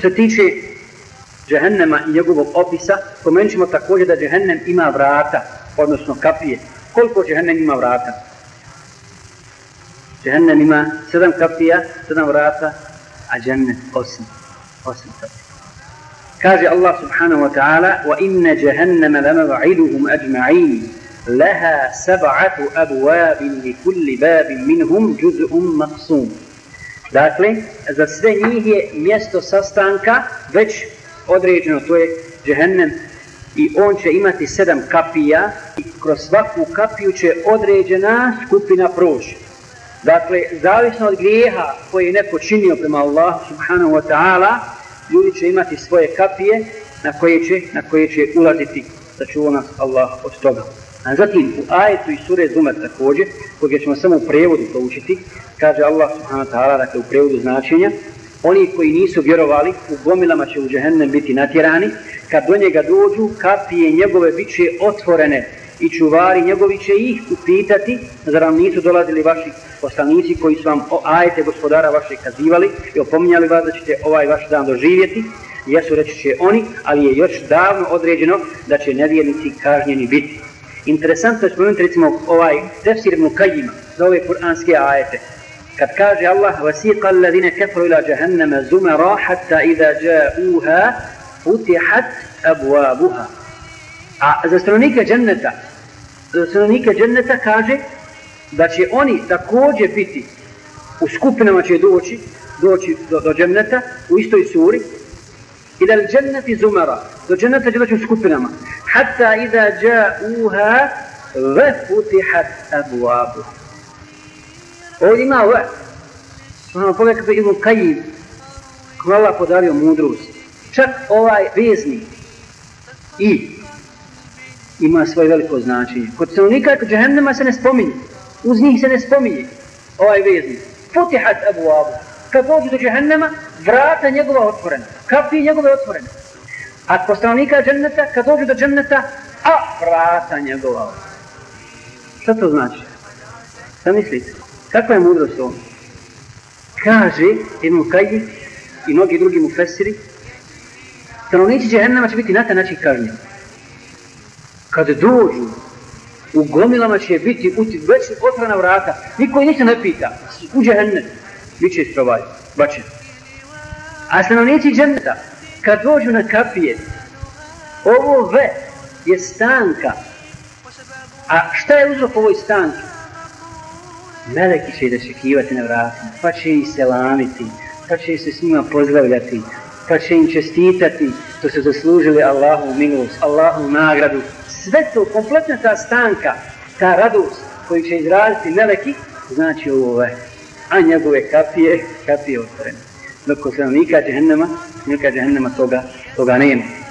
se tiče džehennema i njegovog opisa, spomenut ćemo također da džehennem ima vrata, odnosno kapije. Koliko džehennem ima vrata? Džehennem ima sedam kapija, sedam vrata, a džennet osam. Osam kapija. Kaže Allah subhanahu wa ta'ala وَإِنَّ جَهَنَّمَ لَمَوْعِدُهُمْ أَجْمَعِينَ لَهَا سَبْعَةُ أَبْوَابٍ لِكُلِّ بَابٍ مِنْهُمْ جُزْءٌ مَقْسُومٌ Dakle, za sve njih je mjesto sastanka već određeno, to je džehennem i on će imati sedam kapija i kroz svaku kapiju će određena skupina proći. Dakle, zavisno od grijeha koje je neko činio prema Allahu subhanahu wa ta'ala, ljudi će imati svoje kapije na koje će, na koje će ulaziti da čuva nas Allah od toga. A zatim u ajetu i sure Zumer također, kojeg ćemo samo u prevodu poučiti, kaže Allah subhanahu wa ta'ala, dakle u prevodu značenja, oni koji nisu vjerovali, u gomilama će u džehennem biti natjerani, kad do njega dođu, kapije njegove bit će otvorene i čuvari njegovi će ih upitati, zar vam nisu dolazili vaši poslanici koji su vam o ajete gospodara vaše kazivali i opominjali vas da ćete ovaj vaš dan doživjeti, jesu reći će oni, ali je još davno određeno da će nevjernici kažnjeni biti. Interesantno je spomenuti recimo ovaj tefsir ibn Kajima za ove kuranske ajete. Kad kaže Allah وَسِيقَ الَّذِينَ kafaru ila jahannama زُمَرَا hatta إِذَا ja'uha futihat أَبْوَابُهَا A za stanovnike dženneta, za stanovnike dženneta kaže da će oni također biti u skupinama će doći, doći do, do dženneta u istoj suri i da li dženneti zumara, do dženneta će doći u skupinama. Hatta إذا ja'uha وفتحت futihat. Ovdje ima ve. Ono pogledaj kako pa Ibn Kajim, kako Allah podario mudrost. Čak ovaj vezni i ima svoje veliko značenje. Kod stanovnika kod džehennema se ne spominje. Uz njih se ne spominje ovaj vezni. Futihat Abu Abu. Kad dođe do džahennema, vrata njegova otvorena. Kapi njegove otvorene. A kod stanovnika dženneta, kad dođe do dženneta, a vrata njegova. Šta to znači? Šta mislite? Kakva je mudrost ovo? Kaže Ibn Kajdi i mnogi drugi mu fesiri, stanovnici džehennama će biti na taj način kažnjeni kad dođu u gomilama će biti uti, već otvorena vrata, niko ništa ne pita, uđe hennet, bit će istrovaj, bačen. A stanovnici dženneta, kad dođu na kapije, ovo ve je stanka. A šta je uzrok ovoj stanki? Meleki će da će kivati na vratima, pa će ih se lamiti, pa će se s njima pozdravljati, pa će im čestitati, to su zaslužili Allahu milost, Allahu nagradu, sve to, kompletna ta stanka, ta radost koju će izraziti meleki, znači ove, a njegove kapije, kapije otvorene. لكو سنة ميكا جهنم ميكا جهنم توقع توقعنين